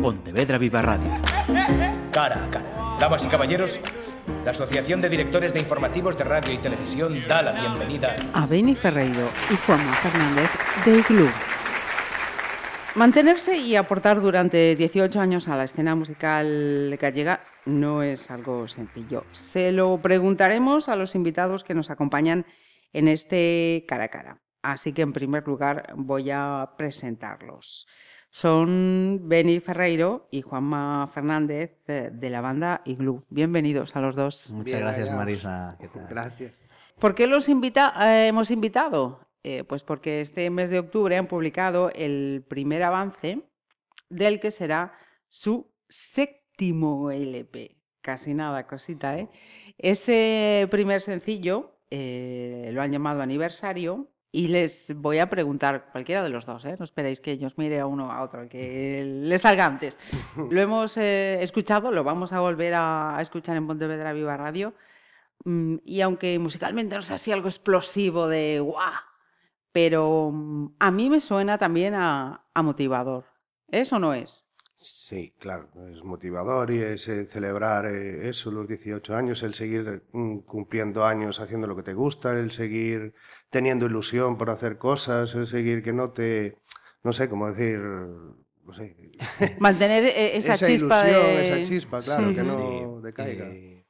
Pontevedra Viva Radio. Cara a cara. Damas y caballeros, la Asociación de Directores de Informativos de Radio y Televisión da la bienvenida a Beni Ferreiro y Juanma Fernández de Iglú. Mantenerse y aportar durante 18 años a la escena musical gallega no es algo sencillo. Se lo preguntaremos a los invitados que nos acompañan en este cara a cara. Así que en primer lugar voy a presentarlos. Son Beni Ferreiro y Juanma Fernández eh, de la banda Iglú. Bienvenidos a los dos. Muchas gracias, Marisa. Gracias. ¿Por qué los invita eh, hemos invitado? Eh, pues porque este mes de octubre han publicado el primer avance del que será su séptimo LP. Casi nada, cosita, ¿eh? Ese primer sencillo lo han llamado aniversario y les voy a preguntar, cualquiera de los dos, ¿eh? no esperéis que ellos mire a uno a otro, que les salga antes. Lo hemos eh, escuchado, lo vamos a volver a, escuchar en Pontevedra Viva Radio. Mm, y aunque musicalmente no sea así algo explosivo de guau, pero mm, a mí me suena también a, motivador. ¿Eso no es? Sí, claro, es motivador y es eh, celebrar eso, los 18 años, el seguir mm, cumpliendo años haciendo lo que te gusta, el seguir teniendo ilusión por hacer cosas, el seguir que no te, no sé cómo decir, no sé. Mantener eh, esa, chispa Esa chispa, claro, que no decaiga. Eh,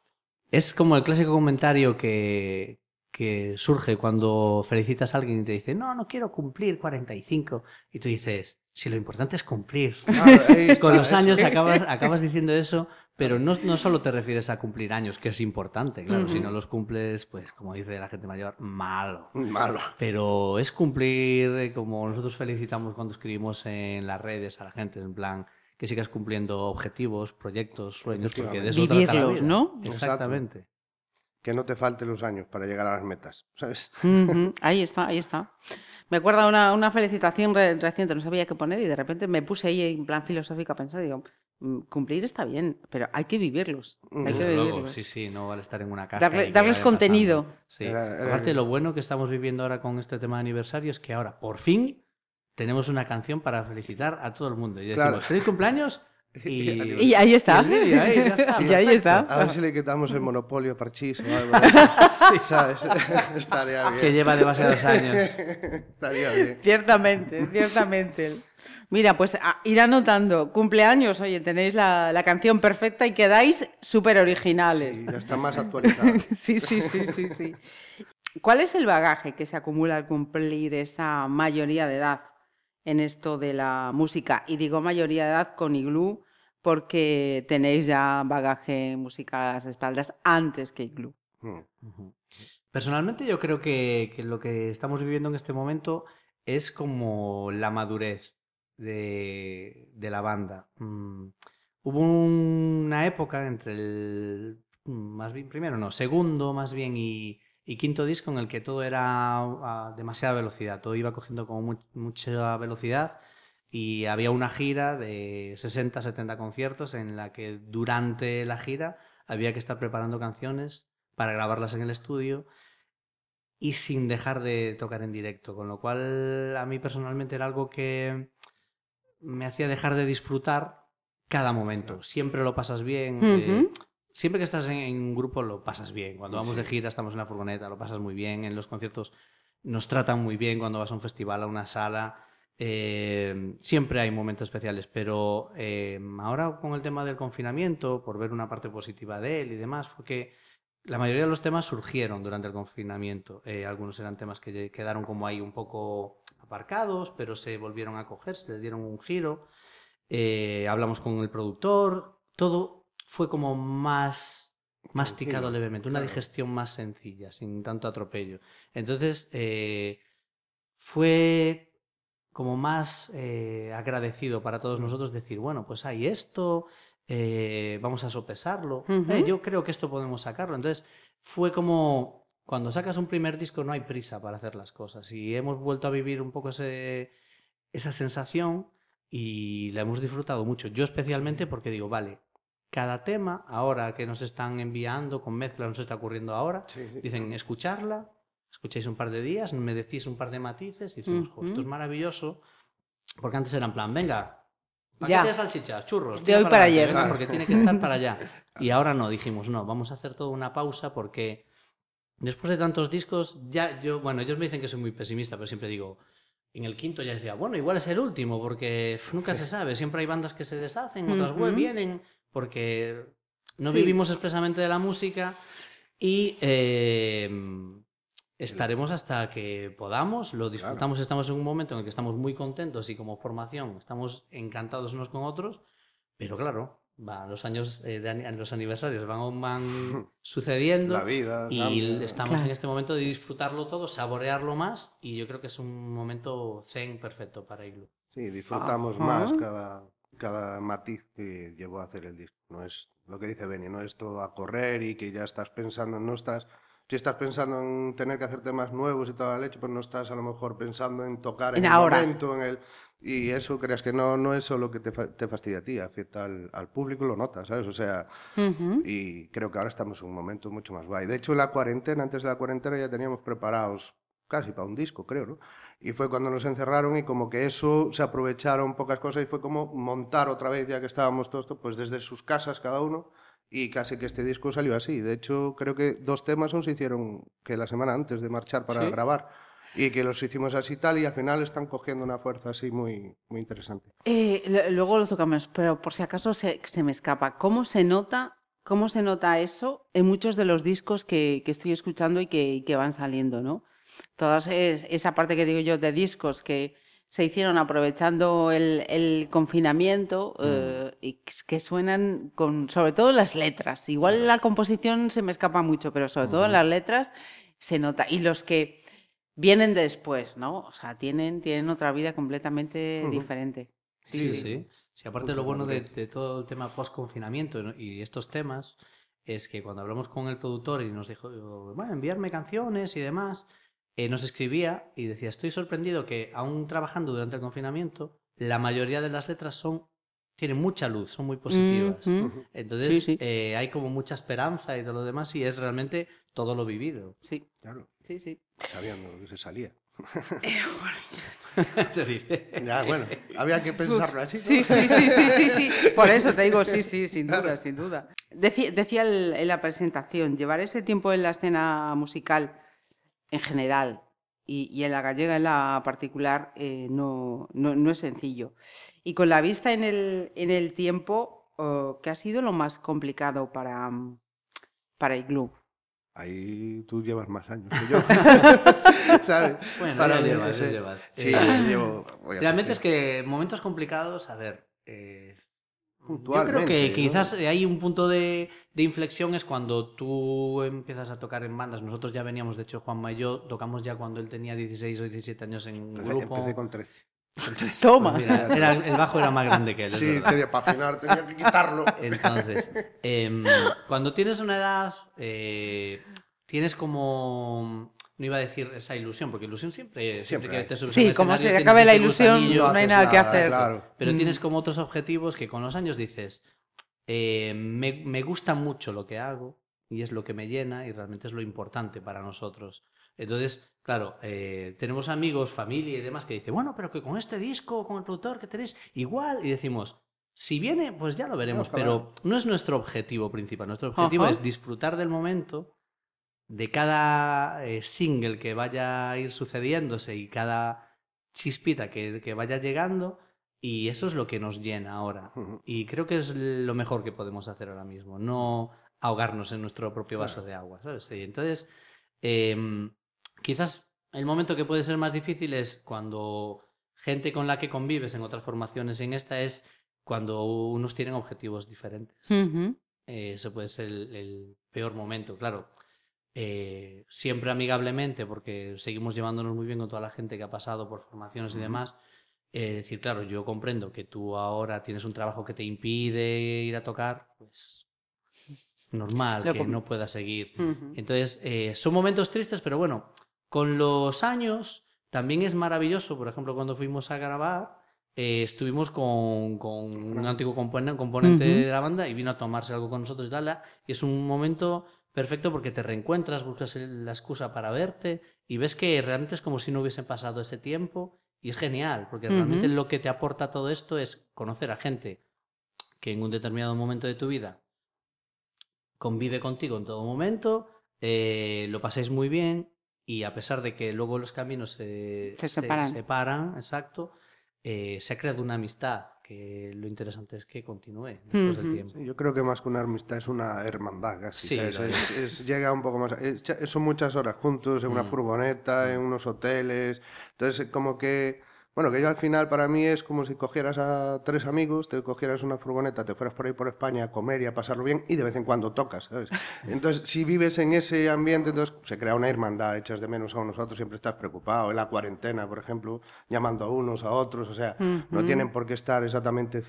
es como el clásico comentario que, que surge cuando felicitas a alguien y te dice, no, no quiero cumplir 45. Y tú dices, si lo importante es cumplir. Con los años acabas, acabas diciendo eso pero no, no, solo te refieres a cumplir años, que es importante, claro. Si no los cumples, pues como dice la gente mayor, malo. Malo. Pero es cumplir, eh, como nosotros felicitamos cuando escribimos en las redes a la gente, en plan, que sigas cumpliendo objetivos, proyectos, sueños, porque de eso trata la vida. ¿no? Exactamente. Que no te falten los años para llegar a las metas, ¿sabes? Ahí está, ahí está. Me acuerdo una, una felicitación reciente, no sabía qué poner y de repente me puse ahí en plan filosófico a pensar, digo, mm, cumplir está bien, pero hay que vivirlos. Hay que vivirlos. sí, sí, no vale estar en una casa. darles contenido. Sí. Aparte, lo bueno que estamos viviendo ahora con este tema de aniversario es que ahora, por fin, tenemos una canción para felicitar a todo el mundo. Y decimos, feliz cumpleaños y, ahí está. Y, ahí está. A ver si le quitamos el monopolio Parchís o algo. sí, ¿sabes? Estaría bien. Que lleva demasiados años. Estaría bien. Ciertamente, ciertamente. Mira, pues ir anotando. Cumpleaños, oye, tenéis la, la canción perfecta y quedáis súper originales. Sí, ya está más actualizada. sí, sí, sí, sí, sí. ¿Cuál es el bagaje que se acumula al cumplir esa mayoría de edad? En esto de la música. Y digo mayoría de edad con Iglú porque tenéis ya bagaje musical a las espaldas antes que Iglú. Hmm. Personalmente yo creo que, lo que estamos viviendo en este momento es como la madurez de, la banda. Mm, hubo una época entre el mm, más bien primero, no, segundo más bien y, y quinto disco en el que todo era a demasiada velocidad, todo iba cogiendo como mucha velocidad y había una gira de 60, 70 conciertos en la que durante la gira había que estar preparando canciones para grabarlas en el estudio y sin dejar de tocar en directo, con lo cual a mí personalmente era algo que me hacía dejar de disfrutar cada momento. Siempre lo pasas bien siempre que estás en, un grupo lo pasas bien. Cuando vamos de gira, estamos en la furgoneta, lo pasas muy bien. En los conciertos nos tratan muy bien cuando vas a un festival, a una sala. Eh, siempre hay momentos especiales, pero eh, ahora con el tema del confinamiento, por ver una parte positiva de él y demás, fue que la mayoría de los temas surgieron durante el confinamiento. Eh, algunos eran temas que quedaron como ahí un poco aparcados, pero se volvieron a coger, se le dieron un giro. hablamos con el productor, todo fue como más masticado levemente, una digestión más sencilla, sin tanto atropello. Entonces, eh, fue como más eh, agradecido para todos nosotros decir, bueno, pues hay esto, eh, vamos a sopesarlo, yo creo que esto podemos sacarlo. Entonces, fue como, cuando sacas un primer disco no hay prisa para hacer las cosas y hemos vuelto a vivir un poco ese, esa sensación y la hemos disfrutado mucho. Yo especialmente porque digo, vale, cada tema, ahora que nos están enviando con mezcla, nos está ocurriendo ahora, dicen escucharla, escucháis un par de días, me decís un par de matices, y decimos, esto es maravilloso, porque antes era en plan, venga, Paquete Ya. de salchicha, churros. De hoy para ayer. venga, Porque tiene que estar para allá. Y ahora no, dijimos, no, vamos a hacer toda una pausa porque después de tantos discos, ya yo, bueno, ellos me dicen que soy muy pesimista, pero siempre digo, en el quinto ya decía, bueno, igual es el último, porque nunca se sabe, siempre hay bandas que se deshacen, otras vienen, porque no Sí. vivimos expresamente de la música y eh, estaremos hasta que podamos, lo disfrutamos, estamos en un momento en el que estamos muy contentos y como formación estamos encantados unos con otros, pero claro, va, los años, eh, de los aniversarios van, van sucediendo La vida. y cambia. estamos Claro. en este momento de disfrutarlo todo, saborearlo más y yo creo que es un momento zen perfecto para Iglu. Sí, disfrutamos Ajá. más cada, cada matiz que llevó a hacer el disco. No es lo que dice Benny, no es todo a correr y que ya estás pensando, no estás. Si estás pensando en tener que hacer temas nuevos y toda la leche, pues no estás a lo mejor pensando en tocar en, En el ahora. momento, en el. Y eso creas que no, no es solo que te, fa- te fastidia a ti, afecta al, al público, lo notas, ¿sabes? O sea, Ujú. y creo que ahora estamos en un momento mucho más guay. De hecho, en la cuarentena, antes de la cuarentena, ya teníamos preparados casi para un disco, creo, ¿no? Y fue cuando nos encerraron y como que eso se aprovecharon pocas cosas y fue como montar otra vez, ya que estábamos todos, pues desde sus casas cada uno y casi que este disco salió así. De hecho, creo que dos temas aún se hicieron que la semana antes de marchar para Sí. grabar y que los hicimos así tal y al final están cogiendo una fuerza así muy, muy interesante. Eh, luego lo tocamos, pero por si acaso se, se me escapa. ¿Cómo se nota, cómo se nota eso en muchos de los discos que, que estoy escuchando y que, y que van saliendo, ¿no? Toda esa parte que digo yo de discos que se hicieron aprovechando el, el confinamiento eh, y que- suenan con, sobre todo las letras. Igual la composición se me escapa mucho, pero sobre todo en las letras se nota. Y los que vienen después, ¿no? O sea, tienen, tienen otra vida completamente diferente. Sí, sí, sí. Sí, aparte lo bueno de todo el tema post-confinamiento y estos temas es que cuando hablamos con el productor y nos dijo, bueno, enviarme canciones y demás, eh, nos escribía y decía, estoy sorprendido que aún trabajando durante el confinamiento, la mayoría de las letras son tienen mucha luz, son muy positivas. Entonces Sí, sí. eh, hay como mucha esperanza y todo lo demás y es realmente todo lo vivido. Sí, Claro, sí, sí. sabiendo lo que se salía. Te diré. Ya, bueno, había que pensarlo así. ¿no? Sí, sí, sí, sí, sí, sí. Por eso te digo, sí, sí, sin duda, sin duda. Decía, decía el- en la presentación, llevar ese tiempo en la escena musical en general y, y en la gallega en la particular eh, no, no, no es sencillo. Y con la vista en el, en el tiempo, oh, ¿qué ha sido lo más complicado para, para Igloo? Ahí tú llevas más años que yo. ¿Sabes? Bueno, Para ya mí, llevas, ya llevas. Sí, Eh, llevo. voy a Realmente es que momentos complicados, a ver. eh, yo creo que ¿no? quizás hay un punto de, de inflexión es cuando tú empiezas a tocar en bandas. Nosotros ya veníamos, de hecho, Juanma y yo tocamos ya cuando él tenía 16 o 17 años en un Empecé, grupo. empecé con 13. Toma. Pues mira, era- el bajo era más grande que él. es Sí, verdad. tenía, para afinar tenía que quitarlo. Entonces, em, cuando tienes una edad, eh, tienes como. No iba a decir esa ilusión, porque ilusión siempre, siempre, Siempre que hay. te subes a Sí, como escenario se tienes acabe la ese ilusión, gusanillo, no hay nada que hacer. Claro. pero Mm. tienes como otros objetivos que con los años dices, eh, me, me gusta mucho lo que hago y es lo que me llena y realmente es lo importante para nosotros. Entonces, claro, eh, tenemos amigos, familia y demás que dicen, bueno, pero que con este disco, con el productor que tenéis, igual. Y decimos, si viene, pues ya lo veremos, Ojalá. pero no es nuestro objetivo principal. Nuestro objetivo Ajá. es disfrutar del momento, de cada eh, single que vaya a ir sucediéndose y cada chispita que, que vaya llegando. Y eso es lo que nos llena ahora. Y creo que es lo mejor que podemos hacer ahora mismo, no ahogarnos en nuestro propio vaso Claro. de agua. ¿sabes? Y entonces, em, quizás el momento que puede ser más difícil es cuando gente con la que convives en otras formaciones, en esta es cuando unos tienen objetivos diferentes. Ujú. Eh, ese puede ser el, el peor momento, claro. Eh, siempre amigablemente, porque seguimos llevándonos muy bien con toda la gente que ha pasado por formaciones y demás. Eh, decir, claro, yo comprendo que tú ahora tienes un trabajo que te impide ir a tocar, pues normal Lo que no puedas seguir. Entonces, eh, son momentos tristes, pero bueno, con los años también es maravilloso. Por ejemplo, cuando fuimos a grabar, eh, estuvimos con, con un antiguo componente, de la banda y vino a tomarse algo con nosotros y tal. Y es un momento perfecto porque te reencuentras, buscas la excusa para verte y ves que realmente es como si no hubiese pasado ese tiempo Y es genial, porque realmente lo que te aporta todo esto es conocer a gente que en un determinado momento de tu vida convive contigo en todo momento, eh, lo pasáis muy bien y a pesar de que luego los caminos se, Se separan. separan, exacto, eh, se ha creado una amistad que lo interesante es que continúe después del tiempo. Sí, Yo creo que más que una amistad es una hermandad casi. Sí, Es- es- llega un poco más. es- cha- son muchas horas juntos en una Mm. furgoneta, en unos hoteles. Entonces, como que. Bueno, que yo al final para mí es como si cogieras a tres amigos, te cogieras una furgoneta, te fueras por ahí por España a comer y a pasarlo bien y de vez en cuando tocas, ¿sabes? Entonces, si vives en ese ambiente, entonces se crea una hermandad, echas de menos a unos a otros, siempre estás preocupado. En la cuarentena, por ejemplo, llamando a unos a otros, o sea, no tienen por qué estar exactamente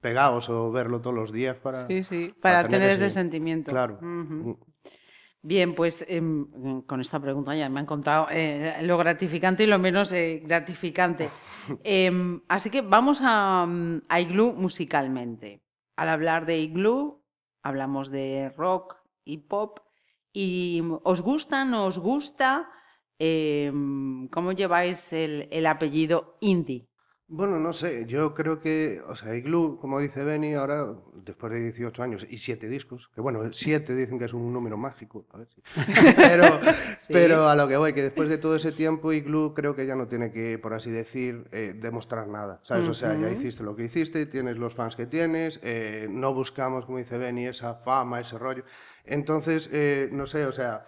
pegados o verlo todos los días para... Sí, sí, para, tener tener ese ese- sentimiento. Claro. Bien, pues em, con esta pregunta ya me han contado eh, lo gratificante y lo menos eh, gratificante. Em, así que vamos a, mm, a Igloo musicalmente. Al hablar de Igloo, hablamos de rock y pop. ¿Y os gusta, no os gusta? Em, ¿Cómo lleváis el, el apellido indie? Bueno, no sé, yo creo que, o sea, Igloo, como dice Benny, ahora, después de 18 años y 7 discos, que bueno, 7 dicen que es un número mágico, a ver si- pero, Sí. pero a lo que voy, que después de todo ese tiempo, Igloo creo que ya no tiene que, por así decir, eh, demostrar nada, ¿sabes? O sea, ya hiciste lo que hiciste, tienes los fans que tienes, eh, no buscamos, como dice Benny, esa fama, ese rollo. Entonces, eh, no sé, o sea,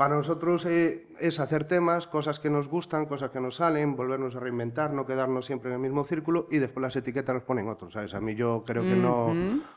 para nosotros eh, es hacer temas, cosas que nos gustan, cosas que nos salen, volvernos a reinventar, no quedarnos siempre en el mismo círculo y después las etiquetas las ponen otros, ¿sabes? A mí yo creo que no...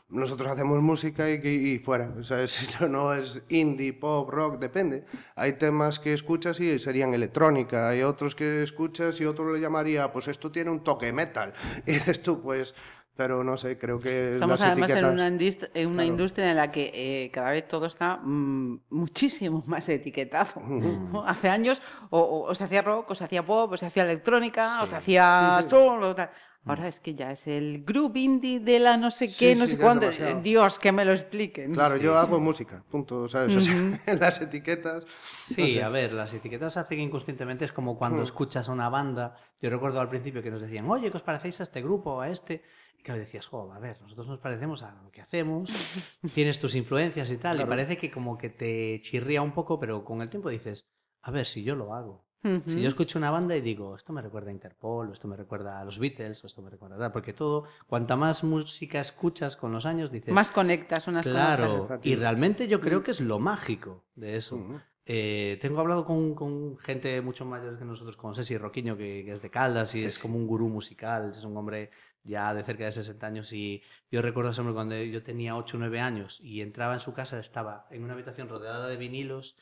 Nosotros hacemos música y, y- y fuera, ¿sabes? No es indie, pop, rock, depende. Hay temas que escuchas y serían electrónica, hay otros que escuchas y otro le llamaría, pues esto tiene un toque metal. Y dices tú, pues... Pero no sé, creo que Estamos las además en etiquetas... una, indist- en una Claro. industria en la que eh, cada vez todo está mm, muchísimo más etiquetado. ¿no? Hace años o, o- o se hacía rock, o se hacía pop, o se hacía electrónica, o se hacía Sí, sí. soul. o tal. Ahora es que ya es el group indie de la no sé qué, Sí, no sí, sé cuánto. Dios, que me lo expliquen. Claro, Sí. yo hago música, punto, ¿sabes? O sea, en las etiquetas... Sí, no sé. a ver, las etiquetas hacen inconscientemente, es como cuando Hmm. escuchas a una banda. Yo recuerdo al principio que nos decían, oye, ¿qué os parecéis a este grupo o a este? Y claro, decías, jo, a ver, nosotros nos parecemos a lo que hacemos, tienes tus influencias y tal, y Claro. parece que como que te chirría un poco, pero con el tiempo dices, a ver, si yo lo hago. Si yo escucho una banda y digo, esto me recuerda a Interpol, o esto me recuerda a los Beatles, o esto me recuerda a tal, porque todo, cuanta más música escuchas con los años, dices, Más conectas unas con otras. claro, otras. y realmente yo creo que es lo mágico de eso. Eh, tengo hablado con, con gente mucho mayor que nosotros, con Ceci Roquiño, que, que es de Caldas y es como un gurú musical, es un hombre ya de cerca de 60 años y yo recuerdo ese hombre cuando yo tenía 8 o 9 años y entraba en su casa, estaba en una habitación rodeada de vinilos,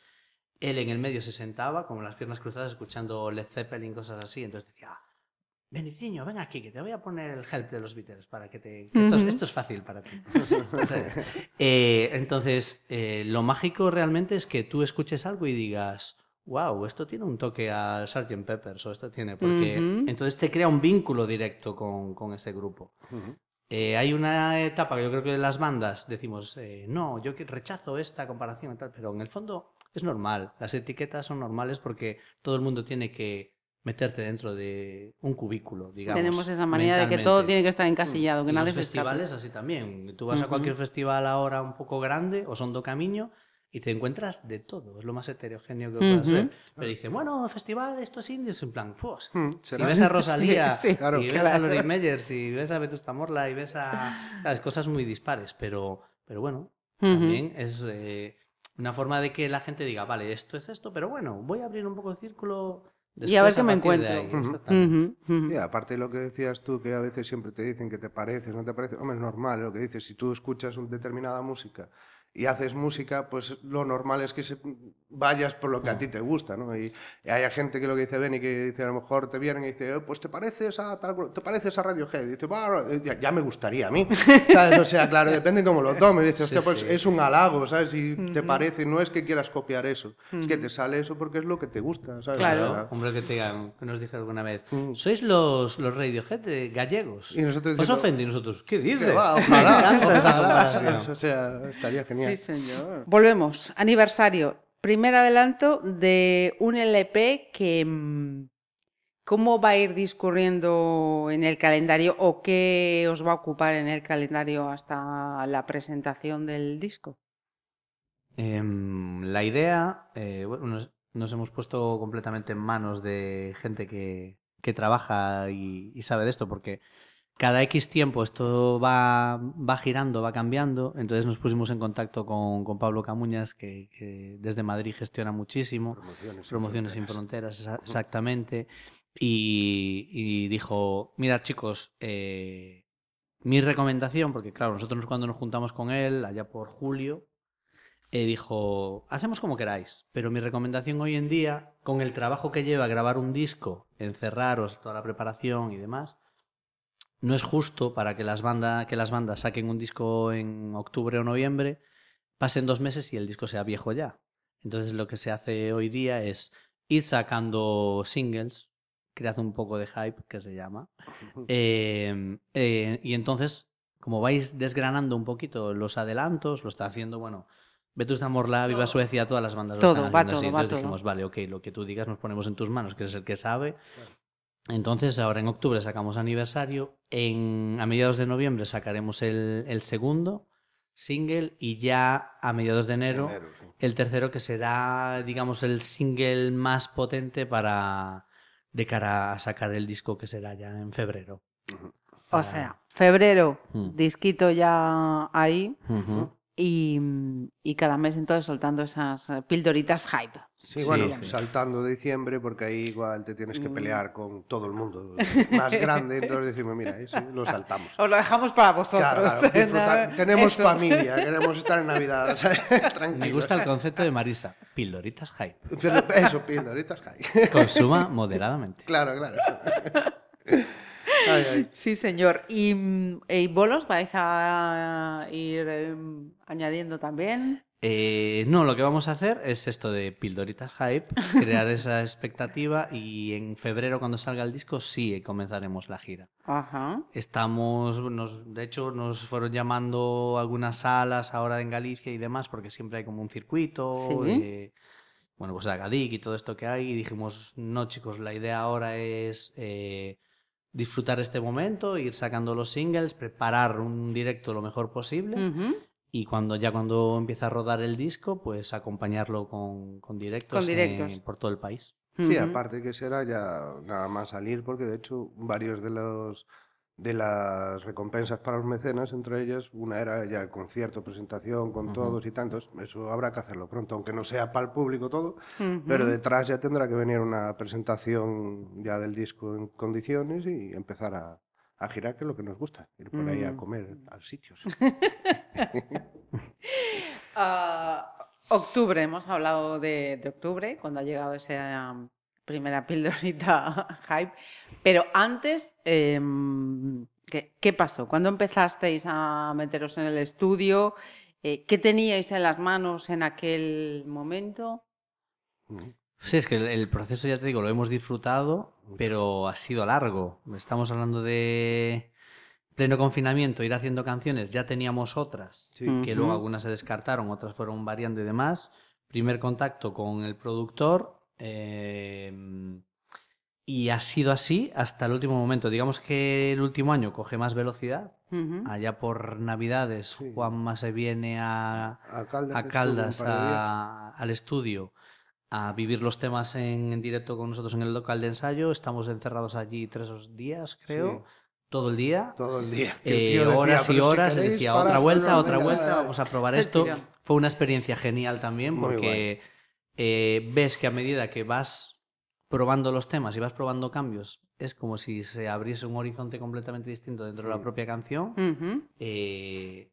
él en el medio se sentaba con las piernas cruzadas escuchando Led Zeppelin, cosas así, entonces decía, "Ah, Beniciño, ven aquí, que te voy a poner el help de los Beatles para que te... Esto, es- Ujú. esto es fácil para ti. Eh, entonces, eh, lo mágico realmente es que tú escuches algo y digas, wow, esto tiene un toque a Sgt. Peppers o esto tiene, porque Ujú. entonces te crea un vínculo directo con, con ese grupo. Ujú. Eh, hay una etapa que yo creo que las bandas decimos, eh, no, yo rechazo esta comparación y tal, pero en el fondo es normal. Las etiquetas son normales porque todo el mundo tiene que meterte dentro de un cubículo, digamos. Tenemos esa manía de que todo tiene que estar encasillado, que Y nadie los se escape. festivales así también. Tú vas a Ujú. cualquier festival ahora un poco grande o son do camiño y te encuentras de todo. Es lo más heterogéneo que puedas Ujú. ver. Pero dice, bueno, festival, esto es indios, en plan, pues. Hmm, Si ves a Rosalía Sí, sí, claro. y ves a claro. Lori Meyers y ves a Vetusta Morla y ves a ¿sabes? cosas muy dispares, pero, pero bueno, Ujú. también es eh, una forma de que la gente diga, vale, esto es esto, pero bueno, voy a abrir un poco el círculo Y a ver después qué me encuentro. ahí". Ujú. Exactamente. Ujú, ujú. Sí, aparte de lo que decías tú, que a veces siempre te dicen que te pareces, no te parece. Hombre, es normal lo que dices. Si tú escuchas una determinada música y haces música, pues lo normal es que se- vayas por lo que a ti te gusta, ¿no? Y, y hay gente que lo que dice Benny, que dice a lo mejor te vienen y dice, "Eh, pues te pareces a tal, te pareces a Radiohead. Y dice, "Bah, eh, ya, ya me gustaría a mí. ¿Sabes? O sea, claro, depende cómo lo tomes. Dices, Sí, pues sí. es un halago, ¿sabes? Si te parece, no es que quieras copiar eso, es que te sale eso porque es lo que te gusta, ¿sabes? Claro. Hombre, que te digan, que nos dijeron alguna vez, Mm. sois los, los Radiohead de gallegos. Y nosotros Os diciendo, ofende y nosotros, ¿qué dices? Que va, ojalá, ojalá, comparación. ¿sabes? O sea, estaría genial. Sí, señor. Volvemos. Aniversario. Primer adelanto de un LP que, mm, ¿Cómo va a ir discurriendo en el calendario o qué os va a ocupar en el calendario hasta la presentación del disco? Em, la idea, eh, bueno, nos, nos hemos puesto completamente en manos de gente que, que trabaja y, y sabe de esto, porque cada X tiempo esto va, va girando, va cambiando. Entonces nos pusimos en contacto con, con Pablo Camuñas, que, que desde Madrid gestiona muchísimo. Promociones, Promociones sin fronteras, exa- exactamente. Y, y dijo, mirad chicos, eh, mi recomendación, porque claro, nosotros cuando nos juntamos con él, allá por julio, eh, dijo, hacemos como queráis, pero mi recomendación hoy en día, con el trabajo que lleva grabar un disco, encerraros, toda la preparación y demás, no es justo para que las, bandas que las bandas saquen un disco en octubre o noviembre, pasen dos meses y el disco sea viejo ya. Entonces lo que se hace hoy día es ir sacando singles, cread un poco de hype, que se llama, eh, eh, y entonces, como vais desgranando un poquito los adelantos, lo está haciendo, bueno, Vetus de Amorla, Viva Suecia, todas las bandas lo Todo, están va haciendo así. todo, va Entonces todo. dijimos, vale, ok, lo que tú digas nos ponemos en tus manos, que eres el que sabe. Entonces, ahora en octubre sacamos aniversario. En, a mediados de noviembre sacaremos el, el segundo single y ya a mediados de enero, Enero, sí. el tercero que será, digamos, el single más potente para de cara a sacar el disco que será ya en febrero. O Para- sea, febrero, Mm. disquito ya ahí y, y cada mes entonces soltando esas pildoritas hype. Sí, Sí, bueno, sí. saltando diciembre, porque ahí igual te tienes que Mm. pelear con todo el mundo más grande, entonces decimos, mira, eso lo saltamos. Os lo dejamos para vosotros. Claro, claro. Tenemos Eso. familia, queremos estar en Navidad, o sea, tranquilos. Me gusta el concepto de Marisa. Pildoritas. Pero Eso, pildoritas, ay. Consuma moderadamente. Claro, claro. Ay, ay. Sí, señor. ¿Y, y bolos vais a ir eh, añadiendo también? Eh, no, lo que vamos a hacer es esto de pildoritas hype, crear esa expectativa y en febrero cuando salga el disco sí comenzaremos la gira. Ajá. Estamos, nos, de hecho nos fueron llamando algunas salas ahora en Galicia y demás porque siempre hay como un circuito Sí. de, bueno, pues Agadic y todo esto que hay y dijimos, no chicos, la idea ahora es eh, disfrutar este momento, ir sacando los singles, preparar un directo lo mejor posible. Y cuando ya cuando empieza a rodar el disco, pues acompañarlo con, con directos, Con directos. por todo el país. Sí, aparte que será ya nada más salir, porque de hecho varios de los de las recompensas para los mecenas, entre ellas, una era ya el concierto, presentación con todos y tantos. Eso habrá que hacerlo pronto, aunque no sea para el público todo, pero detrás ya tendrá que venir una presentación ya del disco en condiciones y empezar a, a girar, que es lo que nos gusta, ir por ahí a Mm. comer a sitios. Ah, octubre, hemos hablado de, de octubre, cuando ha llegado esa um, primera pildorita hype. Pero antes, em, ¿qué, qué pasó? ¿Cuándo empezasteis a meteros en el estudio? Eh, ¿Qué teníais en las manos en aquel momento? Sí, es que el, el proceso, ya te digo, lo hemos disfrutado, pero ha sido largo. Estamos hablando de pleno confinamiento, ir haciendo canciones, ya teníamos otras, Sí. que luego algunas se descartaron, otras fueron variando y demás. Primer contacto con el productor. eh, y ha sido así hasta el último momento. Digamos que el último año coge más velocidad. Ujú. Allá por Navidades, Sí. Juanma se viene a, A Caldas, a a- al estudio a vivir los temas en, en directo con nosotros en el local de ensayo. Estamos encerrados allí tres días, creo, Sí. todo el día. Todo el día. Eh, El tío decía, horas y "Pero si horas, queréis, decía otra vuelta, otra vuelta, venga". vamos a probar esto. Fue una experiencia genial también porque eh, ves que a medida que vas probando los temas y vas probando cambios, es como si se abriese un horizonte completamente distinto dentro de la Mm. propia canción eh,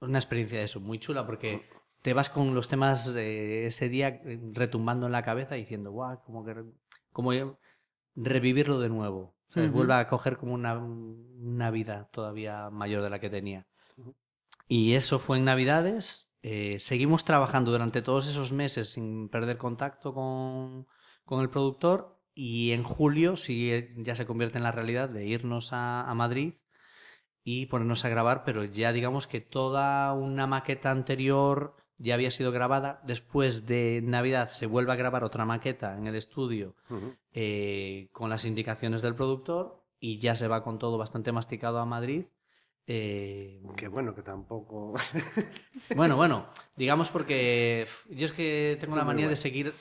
una experiencia de eso, muy chula, porque te vas con los temas de ese día eh, retumbando en la cabeza diciendo, guau, como que como revivirlo de nuevo. Ujú. Vuelve a coger como una, una vida todavía mayor de la que tenía. Y eso fue en Navidades. eh, seguimos trabajando durante todos esos meses sin perder contacto con, con el productor. Y en julio sí ya se convierte en la realidad de irnos a, a Madrid y ponernos a grabar, pero ya digamos que toda una maqueta anterior ya había sido grabada. Después de Navidad se vuelve a grabar otra maqueta en el estudio eh, con las indicaciones del productor y ya se va con todo bastante masticado a Madrid. Eh, Qué bueno que tampoco. bueno, bueno, digamos porque yo es que tengo la manía de seguir.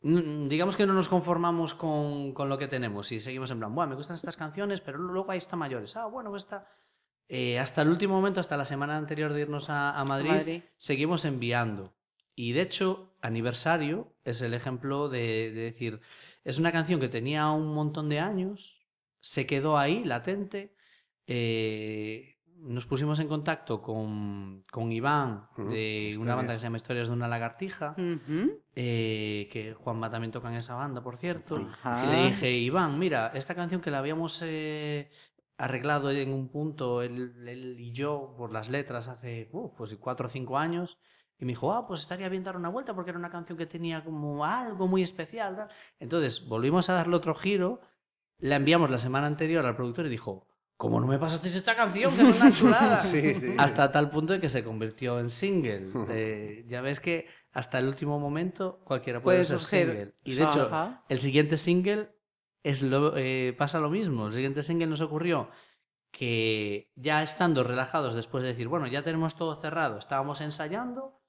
Digamos que no nos conformamos con, con lo que tenemos y seguimos en plan, bueno, me gustan estas canciones, pero luego ahí está mayores. Ah, bueno, pues está. Eh, hasta el último momento, hasta la semana anterior de irnos a, a Madrid, Madrid. seguimos enviando. Y de hecho, Aniversario es el ejemplo de, de decir, es una canción que tenía un montón de años, se quedó ahí, latente. eh, nos pusimos en contacto con, con Iván de una banda bien. que se llama Historias de una lagartija, eh, que Juanma también toca en esa banda, por cierto. Y le dije, Iván, mira, esta canción que la habíamos eh, arreglado en un punto, él, él y yo, por las letras, hace pues cuatro o cinco años, y me dijo, ah, pues estaría bien dar una vuelta porque era una canción que tenía como algo muy especial. ¿no?". Entonces volvimos a darle otro giro, la enviamos la semana anterior al productor y dijo, ¿cómo no me pasasteis esta canción? Que es una chulada. Sí, sí. Hasta tal punto de que se convirtió en single. Eh, ya ves que hasta el último momento cualquiera puede, Puede ser surgir. single. Y de hecho, el siguiente single es lo, eh, pasa lo mismo. El siguiente single nos ocurrió que ya estando relajados después de decir, bueno, ya tenemos todo cerrado, estábamos ensayando,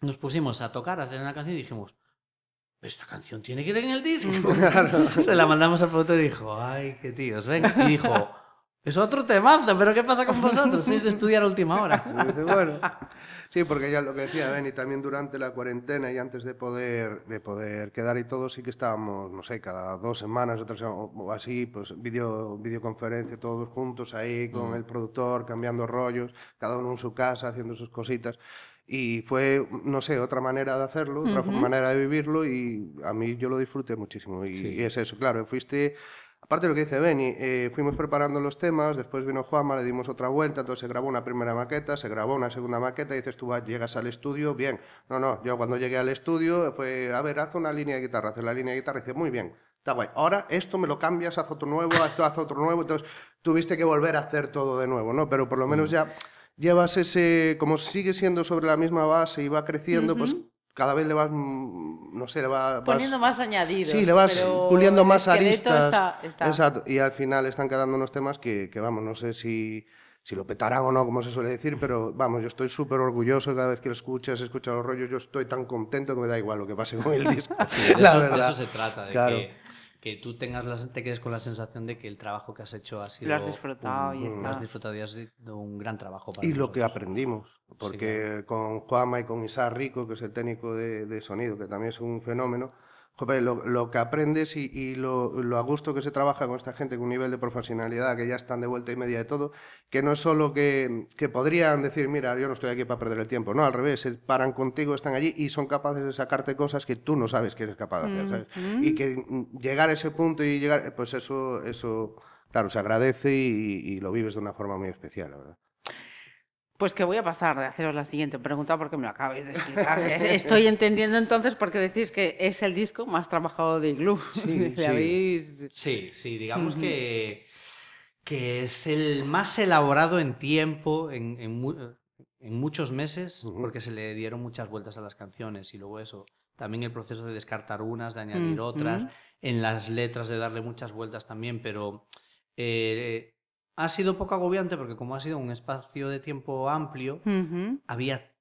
nos pusimos a tocar, a hacer una canción y dijimos, esta canción tiene que ir en el disco. Se la mandamos al productor y dijo, ay, qué tíos, venga. Y dijo, es otro temazo, pero ¿qué pasa con vosotros? Sois de estudiar a última hora. Dice, bueno, sí, porque ya lo que decía Benny, también durante la cuarentena y antes de poder, de poder quedar y todo, sí que estábamos, no sé, cada dos semanas o tres semanas, o así, pues video, videoconferencia todos juntos ahí con Mm. el productor, cambiando rollos, cada uno en su casa, haciendo sus cositas. Y fue, no sé, otra manera de hacerlo, otra Ujú. manera de vivirlo y a mí yo lo disfruté muchísimo. Y, Sí. y es eso, claro, fuiste... Aparte de lo que dice Benny, eh, fuimos preparando los temas, después vino Juanma, le dimos otra vuelta, entonces se grabó una primera maqueta, se grabó una segunda maqueta y dices tú vas, llegas al estudio, bien. No, no, yo cuando llegué al estudio fue, a ver, haz una línea de guitarra, hace la línea de guitarra y dice, muy bien, está guay. Ahora esto me lo cambias, haz otro nuevo, haz, haz otro nuevo, entonces tuviste que volver a hacer todo de nuevo, ¿no? Pero por lo menos ya llevas ese, como sigue siendo sobre la misma base y va creciendo, pues. Cada vez le vas, mm, no sé, le va- vas... Poniendo más añadidos. Sí, le vas pero puliendo más aristas. Está, está. Exacto. Y al final están quedando unos temas que, que, vamos, no sé si, si lo petarán o no, como se suele decir, pero vamos, yo estoy súper orgulloso cada vez que lo escuchas, escuchas los rollos, yo estoy tan contento que me da igual lo que pase con el disco. Sí, de la eso, de eso se trata, de Claro. que, que tú tengas la, te quedes con la sensación de que el trabajo que has hecho ha sido Lo has disfrutado y un, está. lo has disfrutado y sido un gran trabajo para Y lo que aprendimos, porque con Juanma y con Isaac Rico, que es el técnico de, de sonido, que también es un fenómeno, joder, lo, lo que aprendes y, y lo, lo a gusto que se trabaja con esta gente, con un nivel de profesionalidad, que ya están de vuelta y media de todo, que no es solo que, que podrían decir, mira, yo no estoy aquí para perder el tiempo, no, al revés, se paran contigo, están allí y son capaces de sacarte cosas que tú no sabes que eres capaz de hacer, ¿sabes? Y que mm, llegar a ese punto y llegar, pues eso, eso claro, se agradece y, y lo vives de una forma muy especial, la verdad. Pues que voy a pasar de haceros la siguiente pregunta porque me lo acabáis de explicar. Estoy entendiendo entonces por qué decís que es el disco más trabajado de Igloo. Sí, Le sí. Sí, habéis- sí, digamos que, que es el más elaborado en tiempo, en, en mu- en muchos meses, porque se le dieron muchas vueltas a las canciones y luego eso, también el proceso de descartar unas, de añadir Ujú. otras, en las letras de darle muchas vueltas también, pero eh, ha sido poco agobiante porque como ha sido un espacio de tiempo amplio, Ujú. había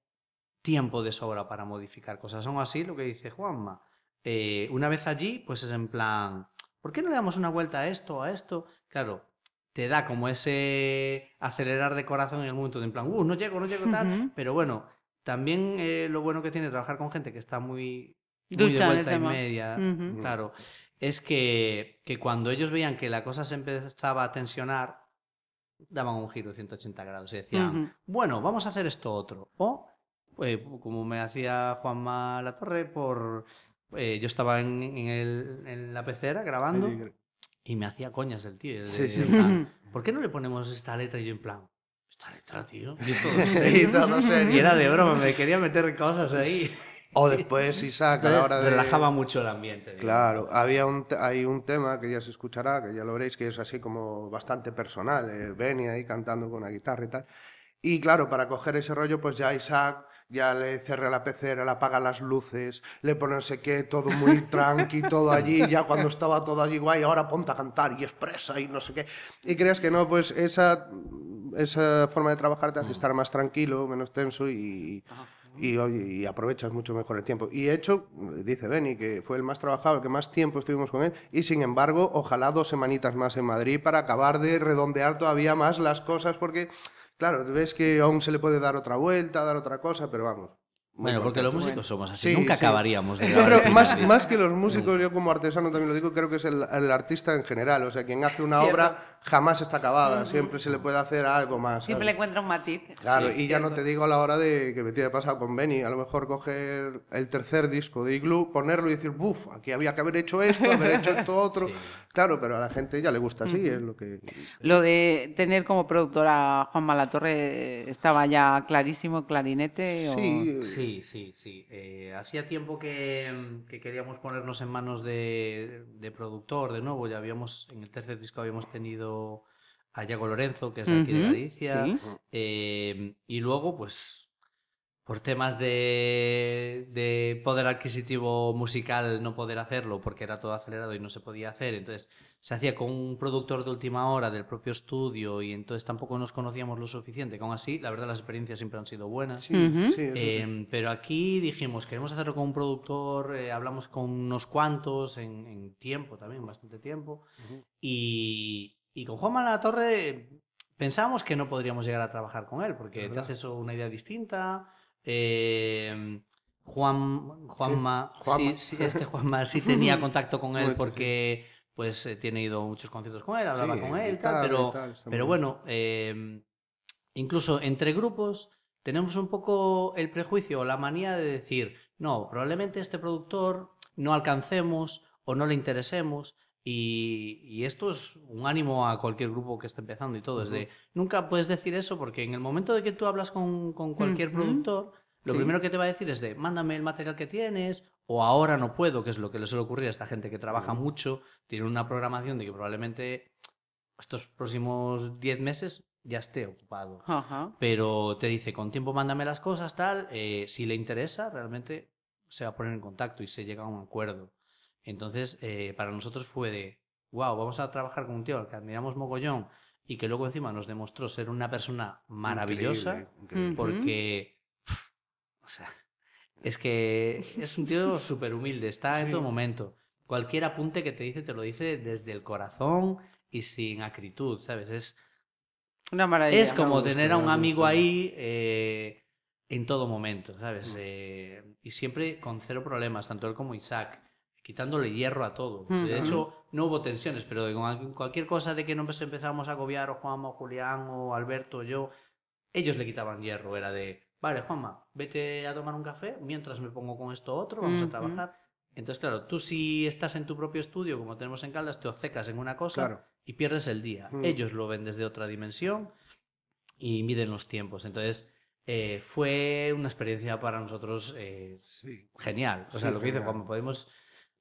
tiempo de sobra para modificar cosas. Aún así, lo que dice Juanma, eh, una vez allí, pues es en plan, ¿por qué no le damos una vuelta a esto, a esto? Claro, te da como ese acelerar de corazón en el momento de en plan, uh, no llego, no llego tal, Ujú. pero bueno, también eh, lo bueno que tiene trabajar con gente que está muy, muy de vuelta y media, Ujú. claro, es que, que cuando ellos veían que la cosa se empezaba a tensionar, daban un giro de 180 grados y decían, bueno, vamos a hacer esto otro. O, eh, como me hacía Juanma La Torre, por, eh, yo estaba en, en el- en la pecera grabando y me hacía coñas el tío. de- Sí, sí. plan, ¿Por qué no le ponemos esta letra? Y yo en plan, esta letra, tío. Yo todo Sí, serio. todo serio. Y era de broma, me quería meter cosas ahí. O después Isaac a la hora de... Relajaba mucho el ambiente. digamos. Claro, había un hay un tema que ya se escuchará, que ya lo veréis, que es así como bastante personal, eh, Benny ahí cantando con la guitarra y tal. Y claro, para coger ese rollo, pues ya Isaac ya le cerra la pecera, le apaga las luces, le pone no sé qué, todo muy tranqui, todo allí, ya cuando estaba todo allí guay, ahora ponte a cantar y expresa y no sé qué. Y creas que no, pues esa, esa forma de trabajar te hace estar más tranquilo, menos tenso y, y, y aprovechas mucho mejor el tiempo. Y de hecho, dice Benny, que fue el más trabajado, el que más tiempo estuvimos con él, y sin embargo, ojalá dos semanitas más en Madrid para acabar de redondear todavía más las cosas, porque Claro, ves que aún se le puede dar otra vuelta, dar otra cosa, pero vamos. Bueno, porque los músicos somos así, nunca acabaríamos de Yo creo, más, más que los músicos, yo como artesano también lo digo, creo que es el, el artista en general. O sea, quien hace una obra jamás está acabada, siempre se le puede hacer algo más. Siempre le encuentra un matiz. Claro, y ya no te digo a la hora de que me tiene pasado con Benny, a lo mejor coger el tercer disco de Igloo, ponerlo y decir, buf, aquí había que haber hecho esto, haber hecho esto otro. Claro, pero a la gente ya le gusta así, es lo que... Lo de tener como productora a Juan Malatorre estaba ya clarísimo, clarinete. Sí, sí, sí. sí. Eh, hacía tiempo que, que, queríamos ponernos en manos de, de productor de nuevo, ya habíamos, en el tercer disco habíamos tenido a Iago Lorenzo, que es de aquí de Galicia, eh, y luego, pues, por temas de, de, poder adquisitivo musical no poder hacerlo porque era todo acelerado y no se podía hacer, entonces se hacía con un productor de última hora del propio estudio y entonces tampoco nos conocíamos lo suficiente. Aún así, la verdad las experiencias siempre han sido buenas. Eh, pero aquí dijimos, queremos hacerlo con un productor, eh, hablamos con unos cuantos en, en, tiempo también, bastante tiempo, y, y con Juanma La Torre pensábamos que no podríamos llegar a trabajar con él, porque te haces una idea distinta. Eh, Juan, Juanma, sí, sí, este Juanma sí tenía contacto con él porque pues eh, tiene ido muchos conciertos con él, hablaba con él, tal, pero, pero bueno, eh, incluso entre grupos tenemos un poco el prejuicio o la manía de decir, no, probablemente este productor no alcancemos o no le interesemos, y, esto es un ánimo a cualquier grupo que esté empezando y todo. Es de, nunca puedes decir eso porque en el momento de que tú hablas con, con cualquier productor, lo primero que te va a decir es de, mándame el material que tienes o ahora no puedo, que es lo que le suele ocurrir a esta gente que trabaja mucho, tiene una programación de que probablemente estos próximos 10 meses ya esté ocupado. Pero te dice, con tiempo mándame las cosas, tal, eh, si le interesa, realmente se va a poner en contacto y se llega a un acuerdo. Entonces, eh, para nosotros fue de, wow, vamos a trabajar con un tío al que admiramos mogollón y que luego encima nos demostró ser una persona maravillosa, porque, o sea, es que es un tío súper humilde, está en todo momento. Cualquier apunte que te dice, te lo dice desde el corazón y sin acritud, ¿sabes? Es, una maravilla. Es como tener a un amigo ahí eh, en todo momento, ¿sabes? Eh, y siempre con cero problemas, tanto él como Isaac quitándole hierro a todo. De hecho, no hubo tensiones, pero con cualquier cosa de que no empezamos a agobiar, o Juanma, o Julián, o Alberto, o yo, ellos le quitaban hierro. Era de, vale, Juanma, vete a tomar un café mientras me pongo con esto otro, vamos a trabajar. Entonces, claro, tú si estás en tu propio estudio, como tenemos en Caldas, te obcecas en una cosa y pierdes el día. Ellos lo ven desde otra dimensión y miden los tiempos. Entonces, eh, fue una experiencia para nosotros eh, genial. O sea, lo que dice Juanma, podemos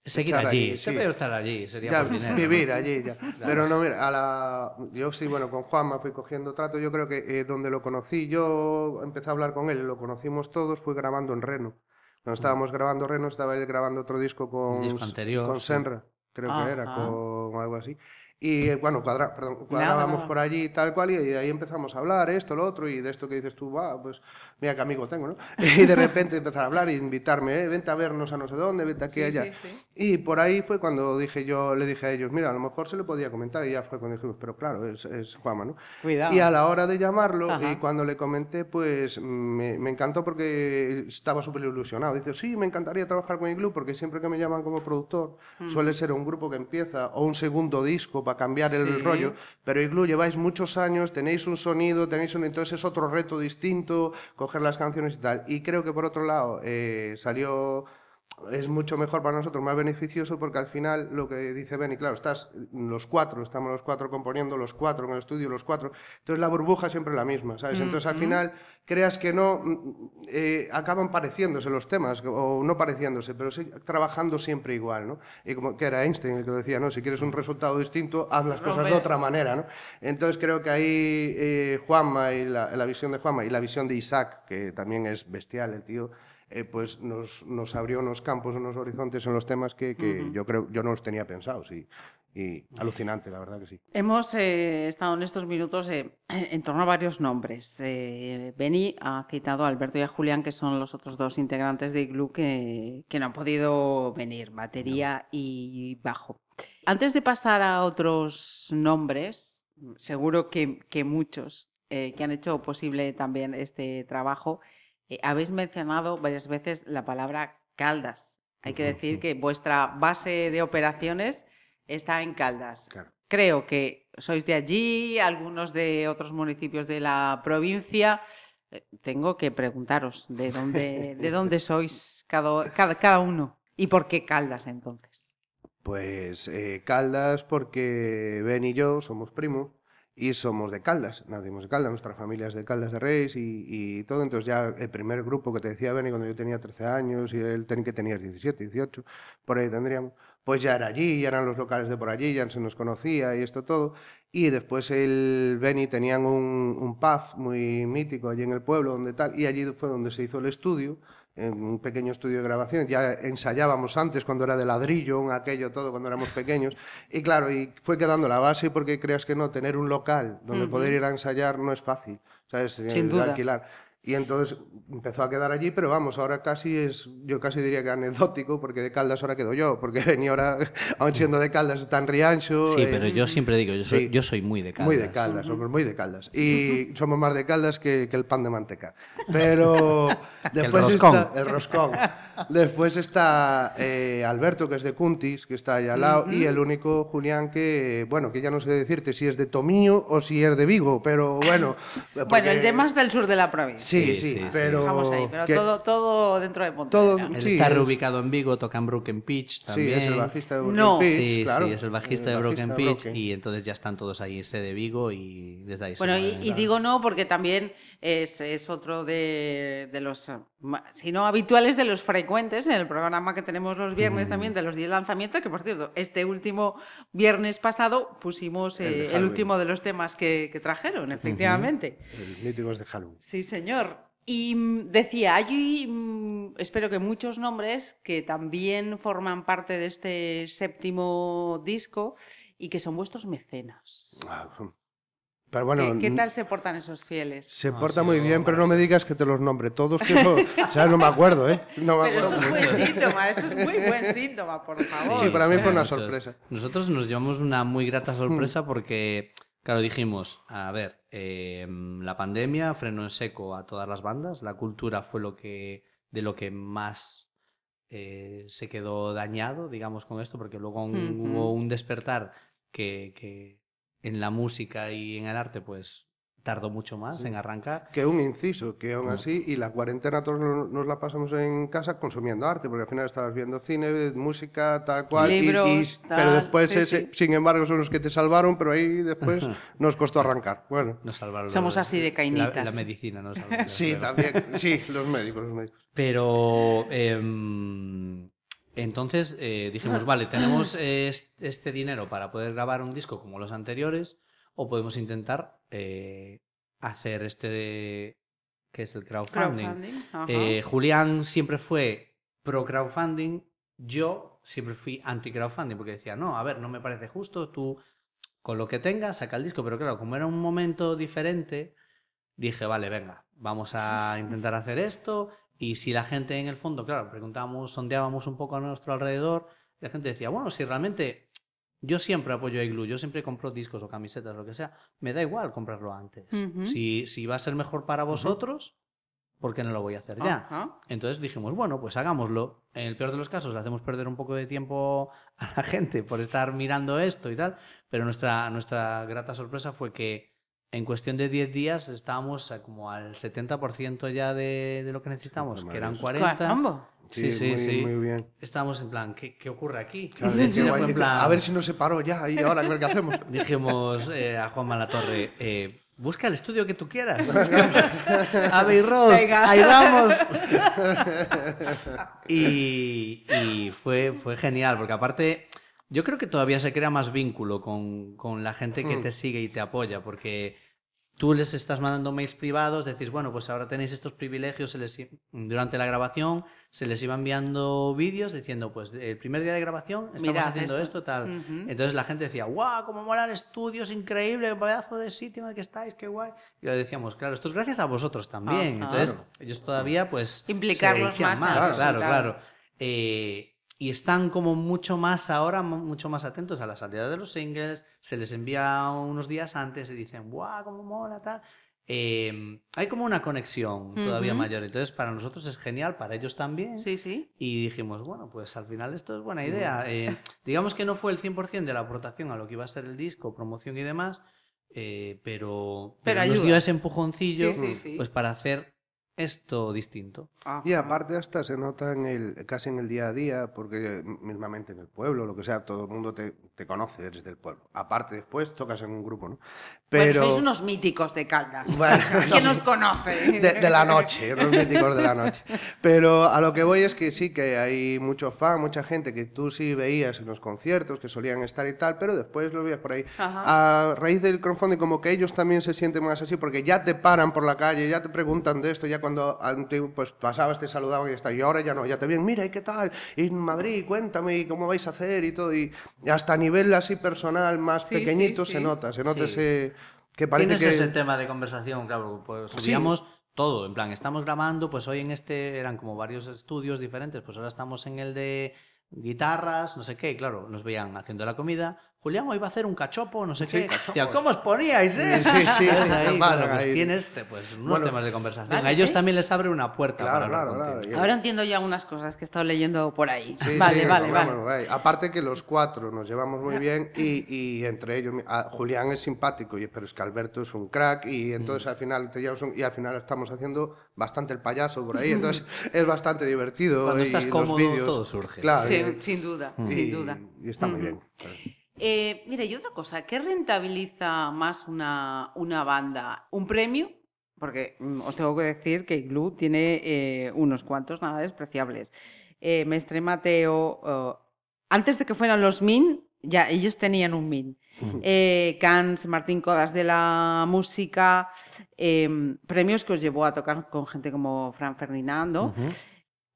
Seguir allí, se puede estar allí, sería Vivir allí, ya. Pero no, mira, a la... yo sí, bueno, con Juanma fui cogiendo trato, yo creo que eh, donde lo conocí, yo empecé a hablar con él, lo conocimos todos, fue grabando en Reno. Cuando estábamos grabando Reno, estaba él grabando otro disco con, con Senra, creo que era, con algo así. Y bueno, cuadra, perdón, cuadrábamos por allí tal cual y, ahí empezamos a hablar esto, lo otro y de esto que dices tú, va, pues mira qué amigo tengo, ¿no? Y de repente empezar a hablar y invitarme, eh, vente a vernos a no sé dónde, vente aquí, allá. Y por ahí fue cuando dije yo, le dije a ellos, mira, a lo mejor se le podía comentar y ya fue cuando dijimos, pero claro, es, es Juanma, ¿no? Cuidado. Y a la hora de llamarlo y cuando le comenté, pues me, me encantó porque estaba súper ilusionado. Dice, sí, me encantaría trabajar con Igloo porque siempre que me llaman como productor suele ser un grupo que empieza o un segundo disco para cambiar el rollo, pero Igloo lleváis muchos años, tenéis un sonido, tenéis un... Entonces es otro reto distinto, coger las canciones y tal. Y creo que por otro lado eh, salió es mucho mejor para nosotros, más beneficioso, porque al final lo que dice Benny, claro, estás los cuatro, estamos los cuatro componiendo, los cuatro en el estudio, los cuatro. Entonces la burbuja siempre es la misma, ¿sabes? Entonces al final, creas que no, mm, eh, acaban pareciéndose los temas, o no pareciéndose, pero sí trabajando siempre igual, ¿no? Y como que era Einstein el que lo decía, ¿no? Si quieres un resultado distinto, haz las cosas de otra manera, ¿no? Entonces creo que ahí eh, Juanma y la, la visión de Juanma y la visión de Isaac, que también es bestial el tío, eh, pues nos, nos, abrió unos campos, unos horizontes en los temas que, que uh -huh. yo creo yo no los tenía pensados y, y alucinante, la verdad que sí. Hemos eh, estado en estos minutos eh, en torno a varios nombres. Eh, Beni ha citado a Alberto y a Julián, que son los otros dos integrantes de Igloo que, que no han podido venir, batería no. y bajo. Antes de pasar a otros nombres, seguro que, que muchos que han hecho posible también este trabajo, eh, habéis mencionado varias veces la palabra Caldas. Hay que decir que vuestra base de operaciones está en Caldas. Claro. Creo que sois de allí, algunos de otros municipios de la provincia. Eh, tengo que preguntaros de dónde, de dónde sois cada, cada, cada uno y por qué Caldas entonces. Pues eh, Caldas porque Ben y yo somos primos y somos de Caldas, nacimos de Caldas, nuestra familia es de Caldas de Reis y, todo, entonces ya el primer grupo que te decía Benny cuando yo tenía 13 años y él tenía que tener 17, 18, por ahí tendríamos, pues ya era allí, ya eran los locales de por allí, ya se nos conocía y esto todo, y después el Benny tenían un, un pub muy mítico allí en el pueblo, donde tal, y allí fue donde se hizo el estudio, en un pequeño estudio de grabación. Ya ensayábamos antes cuando era de ladrillo, aquello todo, cuando éramos pequeños. Y claro, y fue quedando la base porque creas que no, tener un local donde uh -huh. poder ir a ensayar no es fácil, ¿sabes? Sin duda. alquilar. Y entonces empezó a quedar allí, pero vamos, ahora casi es, yo casi diría que anecdótico, porque de Caldas ahora quedo yo, porque venía ahora, aún siendo de Caldas, está en Riancho. Sí, eh, pero yo siempre digo, yo soy, sí, yo soy, muy de Caldas. Muy de Caldas, uh -huh. somos muy de Caldas. Y somos más de Caldas que, que el pan de manteca. Pero después el roscón. está el roscón. Después está eh, Alberto, que es de Cuntis, que está ahí al lado, uh -huh. y el único Julián que, bueno, que ya no sé decirte si es de Tomillo o si es de Vigo, pero bueno. Porque... Bueno, el de más del sur de la provincia. Sí, sí, sí pero. Dejamos ahí, pero que... todo, todo dentro de Pontevedra. Todo, Él sí, está reubicado en Vigo, toca en Broken Pitch también. Sí, es el bajista de Broken no. Pitch. Sí, claro. sí, es el bajista, el de, Broken Pitch, Broken. y entonces ya están todos ahí en sede Vigo y desde ahí. Bueno, y, y, digo no porque también es, es otro de, de los, si no habituales, de los frecuentes en el programa que tenemos los viernes mm. también, de los 10 lanzamientos, que por cierto, este último viernes pasado pusimos eh, el, el, último de los temas que, que trajeron, efectivamente. Uh -huh. El míticos de Halloween. Sí, señor. Y mm, decía, hay, mm, espero que muchos nombres que también forman parte de este séptimo disco y que son vuestros mecenas. Ah, pero bueno, ¿Qué, ¿Qué, tal se portan esos fieles? Se no, porta sí, muy bien, pero no me digas que te los nombre todos, que eso, o sea, no me acuerdo, ¿eh? No me pero acuerdo eso es buen síntoma, eso es muy buen síntoma, por favor. Sí, para mí fue una sorpresa. Nosotros nos llevamos una muy grata sorpresa porque, claro, dijimos, a ver, eh, la pandemia frenó en seco a todas las bandas, la cultura fue lo que de lo que más eh, se quedó dañado, digamos, con esto, porque luego un, mm -hmm. hubo un despertar que, que en la música y en el arte, pues tardó mucho más sí. en arrancar. Que un inciso, que aún así, y la cuarentena todos nos la pasamos en casa consumiendo arte, porque al final estabas viendo cine, música, tal cual. Libros, y, y, tal, pero después, sí, ese, sí. sin embargo, son los que te salvaron, pero ahí después nos costó arrancar. Bueno, nos salvaron. Somos así de cainitas. La, la medicina nos salvó. sí, también. Sí, los médicos, los médicos. Pero. Eh, entonces eh, dijimos, vale, tenemos eh, este dinero para poder grabar un disco como los anteriores, o podemos intentar eh, hacer este que es el crowdfunding. crowdfunding eh, Julián siempre fue pro crowdfunding, yo siempre fui anti crowdfunding porque decía, no, a ver, no me parece justo, tú con lo que tengas saca el disco, pero claro, como era un momento diferente, dije, vale, venga, vamos a intentar hacer esto y si la gente en el fondo, claro, preguntábamos, sondeábamos un poco a nuestro alrededor, y la gente decía, bueno, si realmente yo siempre apoyo a Igloo, yo siempre compro discos o camisetas, lo que sea, me da igual comprarlo antes. Uh -huh. si, si va a ser mejor para vosotros, uh -huh. ¿por qué no lo voy a hacer ya? Uh -huh. Entonces dijimos, bueno, pues hagámoslo. En el peor de los casos, le hacemos perder un poco de tiempo a la gente por estar mirando esto y tal, pero nuestra, nuestra grata sorpresa fue que en cuestión de 10 días estábamos como al 70% ya de, de, lo que necesitamos, que eran 40. Caramba. Sí, Sí, sí, muy, sí. muy bien. Estábamos en plan, ¿qué, qué ocurre aquí? Claro, guay. en plan- A ver si nos separó ya y ahora qué hacemos. Dijimos eh, a Juan Malatorre, eh, busca el estudio que tú quieras. Road, Venga. ahí vamos. y y fue, fue genial, porque aparte yo creo que todavía se crea más vínculo con, con la gente que Mm. te sigue y te apoya, porque tú les estás mandando mails privados, decís, bueno, pues ahora tenéis estos privilegios, se les, i- durante la grabación se les iba enviando vídeos diciendo, pues el primer día de grabación estamos Mirad haciendo esto. esto, tal. Entonces la gente decía, guau, cómo mola el estudio, es increíble, pedazo de sitio en el que estáis, qué guay. Y le decíamos, claro, esto es gracias a vosotros también. Ajá. Entonces, Claro. ellos todavía, pues. Implicarlos más claro, resultado. claro. Eh, y están como mucho más ahora, mu- mucho más atentos a la salida de los singles, se les envía unos días antes y dicen, guau, cómo mola, tal. Eh, hay como una conexión todavía Ujú. mayor. Entonces, para nosotros es genial, para ellos también. Sí, sí. Y dijimos, bueno, pues al final esto es buena idea. Eh, digamos que no fue el 100% de la aportación a lo que iba a ser el disco, promoción y demás, eh, pero, Pero nos dio ese empujoncillo Sí, sí, sí. pues para hacer esto distinto. Ajá. Y aparte hasta se nota en el, casi en el día a día, porque mismamente en el pueblo, lo que sea, todo el mundo te, te conoce, eres del pueblo. Aparte después tocas en un grupo, ¿no? Pero... Bueno, sois unos míticos de Caldas. Bueno, ¿Quién no, nos conoce? de, de la noche, los míticos de la noche. Pero a lo que voy es que sí que hay mucho fan, mucha gente que tú sí veías en los conciertos, que solían estar y tal, pero después lo veías por ahí. Ajá. A raíz del crowdfunding, como que ellos también se sienten más así, porque ya te paran por la calle, ya te preguntan de esto, ya cuando pues pasabas, te saludaban y está. Y ahora ya no, ya te ven, mira, ¿y qué tal? Y en Madrid, cuéntame, ¿y cómo vais a hacer? Y todo. Y hasta a nivel así personal, más Sí, pequeñito, sí, se sí. nota, se nota ese... Que parece Tienes que... ese tema de conversación, claro, pues Sí. subíamos todo, en plan, estamos grabando, pues hoy en este eran como varios estudios diferentes, pues ahora estamos en el de guitarras, no sé qué, y claro, nos veían haciendo la comida. Julián hoy va a hacer un cachopo, no sé Sí, qué. cachopo. ¿cómo os poníais, eh? Sí, sí, Ahí, claro, pues ahí. tienes pues, unos Bueno, temas de conversación. vale, a ellos ¿ves? también les abre una puerta Claro, para claro, Ahora entiendo ya unas cosas que he estado leyendo por ahí. Sí, vale, sí, vale, vale. Aparte que los cuatro nos llevamos muy bien y, y entre ellos, Julián es simpático, y- pero es que Alberto es un crack y entonces Mm. al final te llevas un- y al final estamos haciendo bastante el payaso por ahí, entonces es bastante divertido. Cuando y estás los cómodo, todo surge. Claro. Sí, y- sin duda, y- sin duda. Y está muy bien. Eh, mira, y otra cosa, ¿qué rentabiliza más una, una banda? ¿Un premio? Porque mm, os tengo que decir que Glue tiene eh, unos cuantos nada despreciables. Eh, Mestre Mateo, antes de que fueran los Min, ya ellos tenían un Min. Eh, Cans, Martín Codas de la música, em, premios que os llevó a tocar con gente como Fran Ferdinando.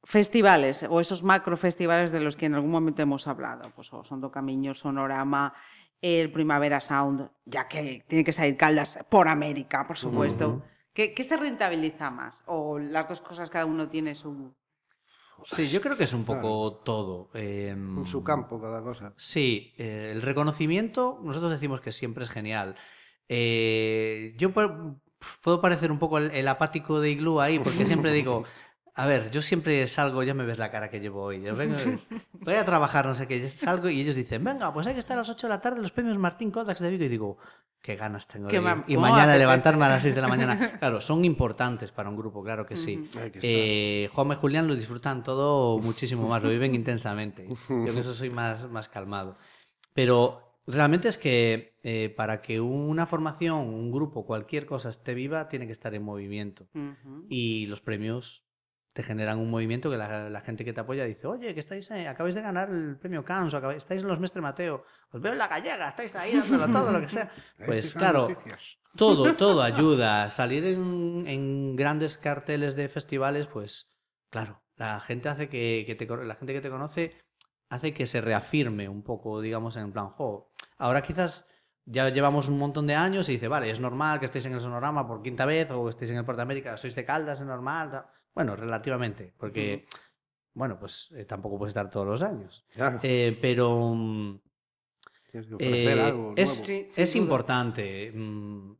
Festivales o esos macro festivales de los que en algún momento hemos hablado, pues o Sondo Camiño, Sonorama, el Primavera Sound, ya que tiene que salir Caldas por América, por supuesto. ¿Qué, qué se rentabiliza más? ¿O las dos cosas cada uno tiene su... Sí, yo creo que es un poco todo. em, En su campo cada cosa. Sí, eh, el reconocimiento, nosotros decimos que siempre es genial. Eh, yo pu- puedo parecer un poco el, el apático de Igloo ahí, porque siempre digo, a ver, yo siempre salgo, ya me ves la cara que llevo hoy. Yo vengo, voy a trabajar, no sé qué, salgo y ellos dicen, venga, pues hay que estar a las 8 de la tarde en los premios Martín Kodax de Vigo. Y digo, qué ganas tengo Qué de ir. Y ¿cómo mañana levantarme a las 6 de la mañana. Claro, son importantes para un grupo, claro que sí. Que. Eh, Juanma y Julián lo disfrutan todo muchísimo más, lo viven intensamente. Yo que eso soy más, más calmado. Pero realmente es que eh, para que una formación, un grupo, cualquier cosa esté viva, tiene que estar en movimiento. Ujú. Y los premios te generan un movimiento que la, la gente que te apoya dice, oye, que estáis, eh, acabáis de ganar el premio Cannes, o estáis en los Mestre Mateo, os veo en la gallega, estáis ahí dándolo todo, lo que sea. Pues claro, noticias. todo, todo ayuda. Salir en, en grandes carteles de festivales, pues claro, la gente hace que, que te, la gente que te conoce hace que se reafirme un poco, digamos, en plan, jo, ahora quizás ya llevamos un montón de años y dice, vale, es normal que estéis en el sonorama por quinta vez o que estéis en el Porta América, sois de Caldas, es normal. tal. Bueno, relativamente, porque, bueno, pues eh, tampoco puedes estar todos los años. Claro, Eh, pero... mm, tienes que ofrecer eh, algo es, nuevo. Sí, sin es importante. mm,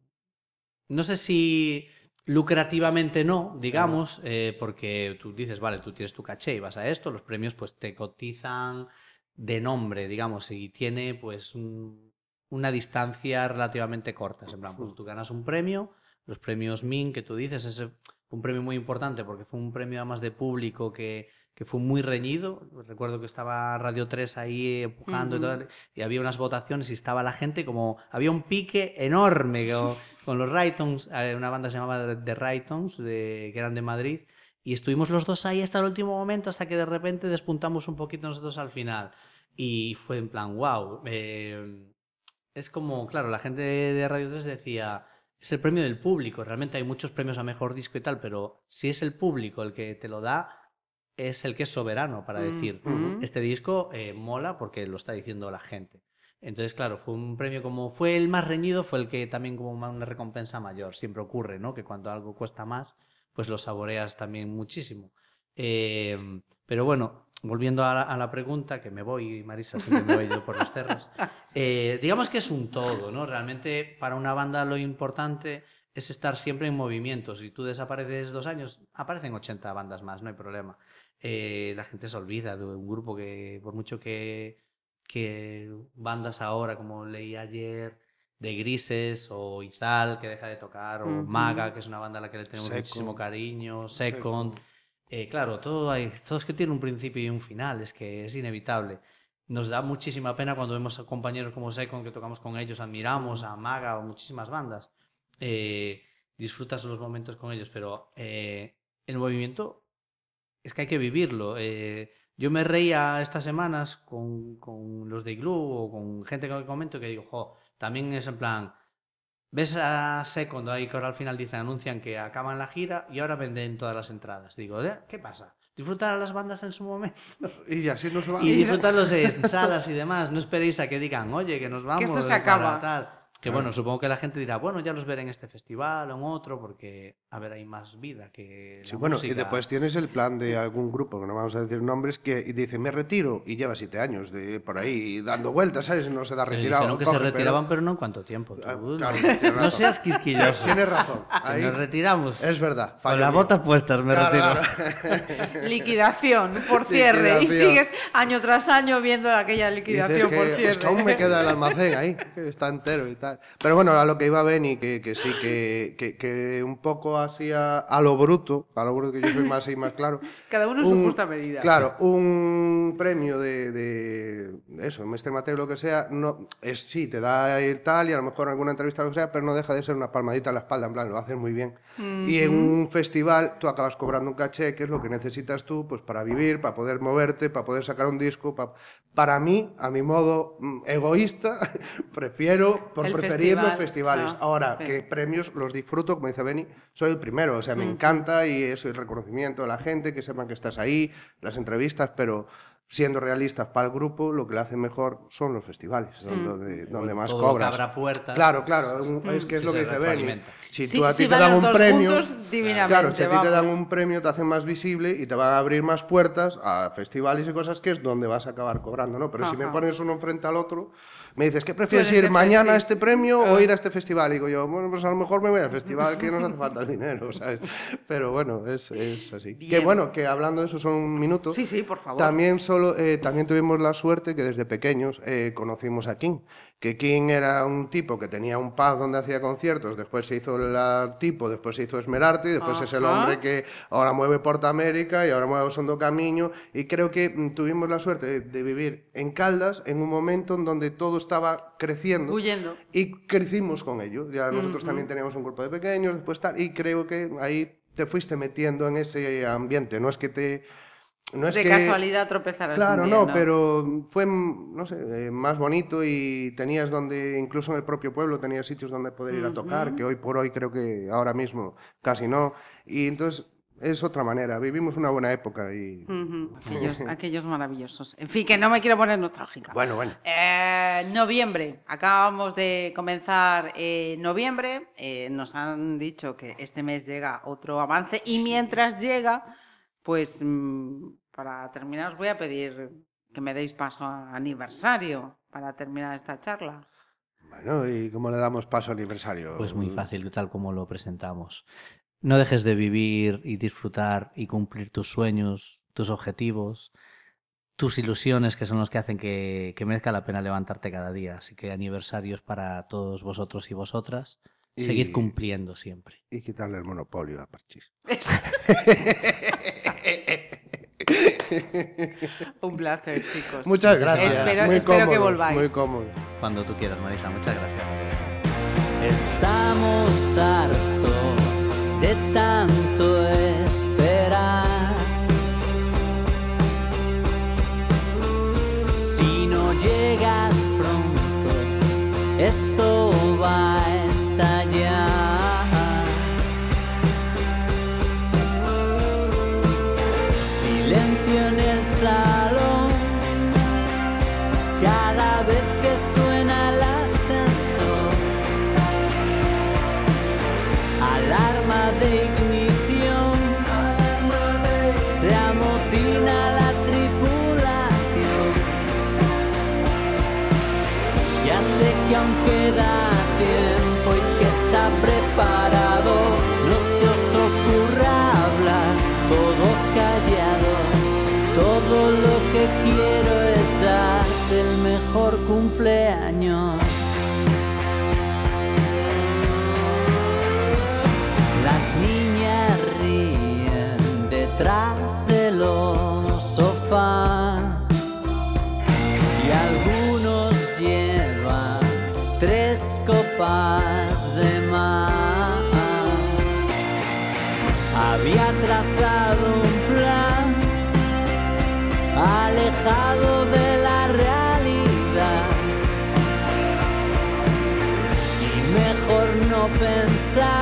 No sé si lucrativamente no, digamos, eh, porque tú dices, vale, tú tienes tu caché y vas a esto, los premios pues te cotizan de nombre, digamos, y tiene pues un- una distancia relativamente corta. En plan, pues tú ganas un premio, los premios MIN que tú dices, un premio muy importante porque fue un premio además de público que, que fue muy reñido. Recuerdo que estaba Radio 3 ahí empujando y, todo, y había unas votaciones y estaba la gente como... Había un pique enorme con, con los Raytons, eh, una banda se llamaba The Raytons, de, que eran de Madrid, y estuvimos los dos ahí hasta el último momento, hasta que de repente despuntamos un poquito nosotros al final. Y fue en plan, wow. Eh, es como, claro, la gente de Radio 3 decía, es el premio del público. Realmente hay muchos premios a mejor disco y tal, pero si es el público el que te lo da, es el que es soberano para Mm, decir, este disco eh, mola porque lo está diciendo la gente. Entonces, claro, fue un premio como fue el más reñido, fue el que también como una recompensa mayor. Siempre ocurre, ¿no? Que cuando algo cuesta más, pues lo saboreas también muchísimo. Eh, pero bueno, volviendo a la, a la pregunta, que me voy, Marisa, siempre me voy yo por los cerros. Eh, digamos que es un todo, ¿no? Realmente para una banda lo importante es estar siempre en movimiento. Si tú desapareces dos años, aparecen 80 bandas más, no hay problema. Eh, la gente se olvida de un grupo que, por mucho que, que bandas ahora, como leí ayer, de Grises o Izal, que deja de tocar, o Ujú. Maga, que es una banda a la que le tenemos Second. muchísimo cariño, Second. Eh, claro, todo, hay, todo es que tiene un principio y un final, es que es inevitable. Nos da muchísima pena cuando vemos a compañeros como Second, que tocamos con ellos, admiramos a Maga o muchísimas bandas. Eh, disfrutas los momentos con ellos, pero eh, el movimiento es que hay que vivirlo. Eh, yo me reía estas semanas con, con los de Igloo o con gente que comento que digo, jo, también es en plan, ves a Second ahí que ahora al final dicen, anuncian que acaban la gira y ahora venden todas las entradas. Digo, "¿Eh? ¿qué pasa? Disfrutar a las bandas en su momento Y así no se va. y disfrutarlos en salas y demás. No esperéis a que digan, oye, que nos vamos. esto se acaba. tal". Que Claro. bueno, supongo que la gente dirá, bueno, ya los veré en este festival o en otro, porque, a ver, hay más vida que. Sí, la bueno, y música. después tienes el plan de algún grupo, que no vamos a decir nombres, que dice, me retiro, y lleva siete años de por ahí dando vueltas, ¿sabes? No se da Pero retirado. dijeron que coge, se pero- retiraban, pero... no en cuánto tiempo. tú. Ah, no, claro, no seas quisquilloso. Tienes razón. Ahí nos retiramos. es verdad. Con las botas puestas me Claro, retiro. claro. Liquidación por cierre. Y Liquidación. sigues año tras año viendo aquella Dices liquidación que, por cierre. es que aún me queda el almacén ahí, que está entero y tal. Pero bueno, a lo que iba Benny, que, que sí, que, que, que un poco así a, a lo bruto, a lo bruto que yo soy más y más claro. Cada uno en su justa medida. Claro, un premio de, de eso, Mestre Mateo, lo que sea, no, es sí, te da el tal y a lo mejor alguna entrevista, lo que sea, pero no deja de ser una palmadita en la espalda, en plan, lo haces muy bien. Y en un festival tú acabas cobrando un caché, que es lo que necesitas tú, pues para vivir, para poder moverte, para poder sacar un disco. pa- Para mí, a mi modo mm, egoísta, prefiero, por El preferir los festival, festivales. ah, Ahora, sí. que premios los disfruto, como dice Benny, soy el primero, o sea, me encanta y eso, el reconocimiento de la gente, que sepan que estás ahí, las entrevistas, pero siendo realistas para el grupo, lo que le hace mejor son los festivales, son donde, donde más cobras. abra puertas. Claro, claro, es que es Sí, lo que dice Benny. Si Sí, tú a si ti te dan un premio, claro, si a ti te dan un premio te hacen más visible y te van a abrir más puertas a festivales y cosas que es donde vas a acabar cobrando, ¿no? Pero si me Ajá. pones uno frente al otro, me dices, ¿qué prefieres eres ir mañana a este premio o Ah. ir a este festival? Y digo yo, bueno, pues a lo mejor me voy al festival que no nos hace falta el dinero, ¿sabes? Pero bueno, es, es así. Que Bien. bueno, que hablando de eso son un minuto. Sí, sí, por favor. También, solo, eh, también tuvimos la suerte que desde pequeños eh, conocimos a King. Que King era un tipo que tenía un pub donde hacía conciertos, después se hizo el tipo, después se hizo Esmerarte, y después es el hombre que ahora mueve Porta América y ahora mueve Sondo Camino. Y creo que mm, tuvimos la suerte de, de vivir en Caldas en un momento en donde todo estaba creciendo. Huyendo. Y crecimos con ello. Ya nosotros también teníamos un grupo de pequeños, después tal, y creo que ahí te fuiste metiendo en ese ambiente. No es que te... No es de que... casualidad tropezarás Claro, un día, no, pero fue, no sé, eh, más bonito y tenías donde, incluso en el propio pueblo, tenías sitios donde poder ir a tocar, que hoy por hoy creo que ahora mismo casi no. Y entonces es otra manera, vivimos una buena época y... Aquellos, aquellos maravillosos. En fin, que no me quiero poner nostálgica. Bueno, bueno. Eh, noviembre. Acabamos de comenzar eh, noviembre. Eh, nos han dicho que este mes llega otro avance y mientras llega, pues mm, para terminar os voy a pedir que me deis paso a aniversario para terminar esta charla. Bueno, ¿y cómo le damos paso al aniversario? Pues muy fácil, tal como lo presentamos. No dejes de vivir y disfrutar y cumplir tus sueños, tus objetivos, tus ilusiones, que son los que hacen que, que merezca la pena levantarte cada día. Así que aniversarios para todos vosotros y vosotras. Y- Seguid cumpliendo siempre. Y quitarle el monopolio a Parchís. Un placer, chicos. Muchas gracias. Espero, muy espero que volváis. Muy cómodo. Cuando tú quieras, Marisa. Muchas gracias. Estamos hartos de tanto de la realidad. Y mejor no pensar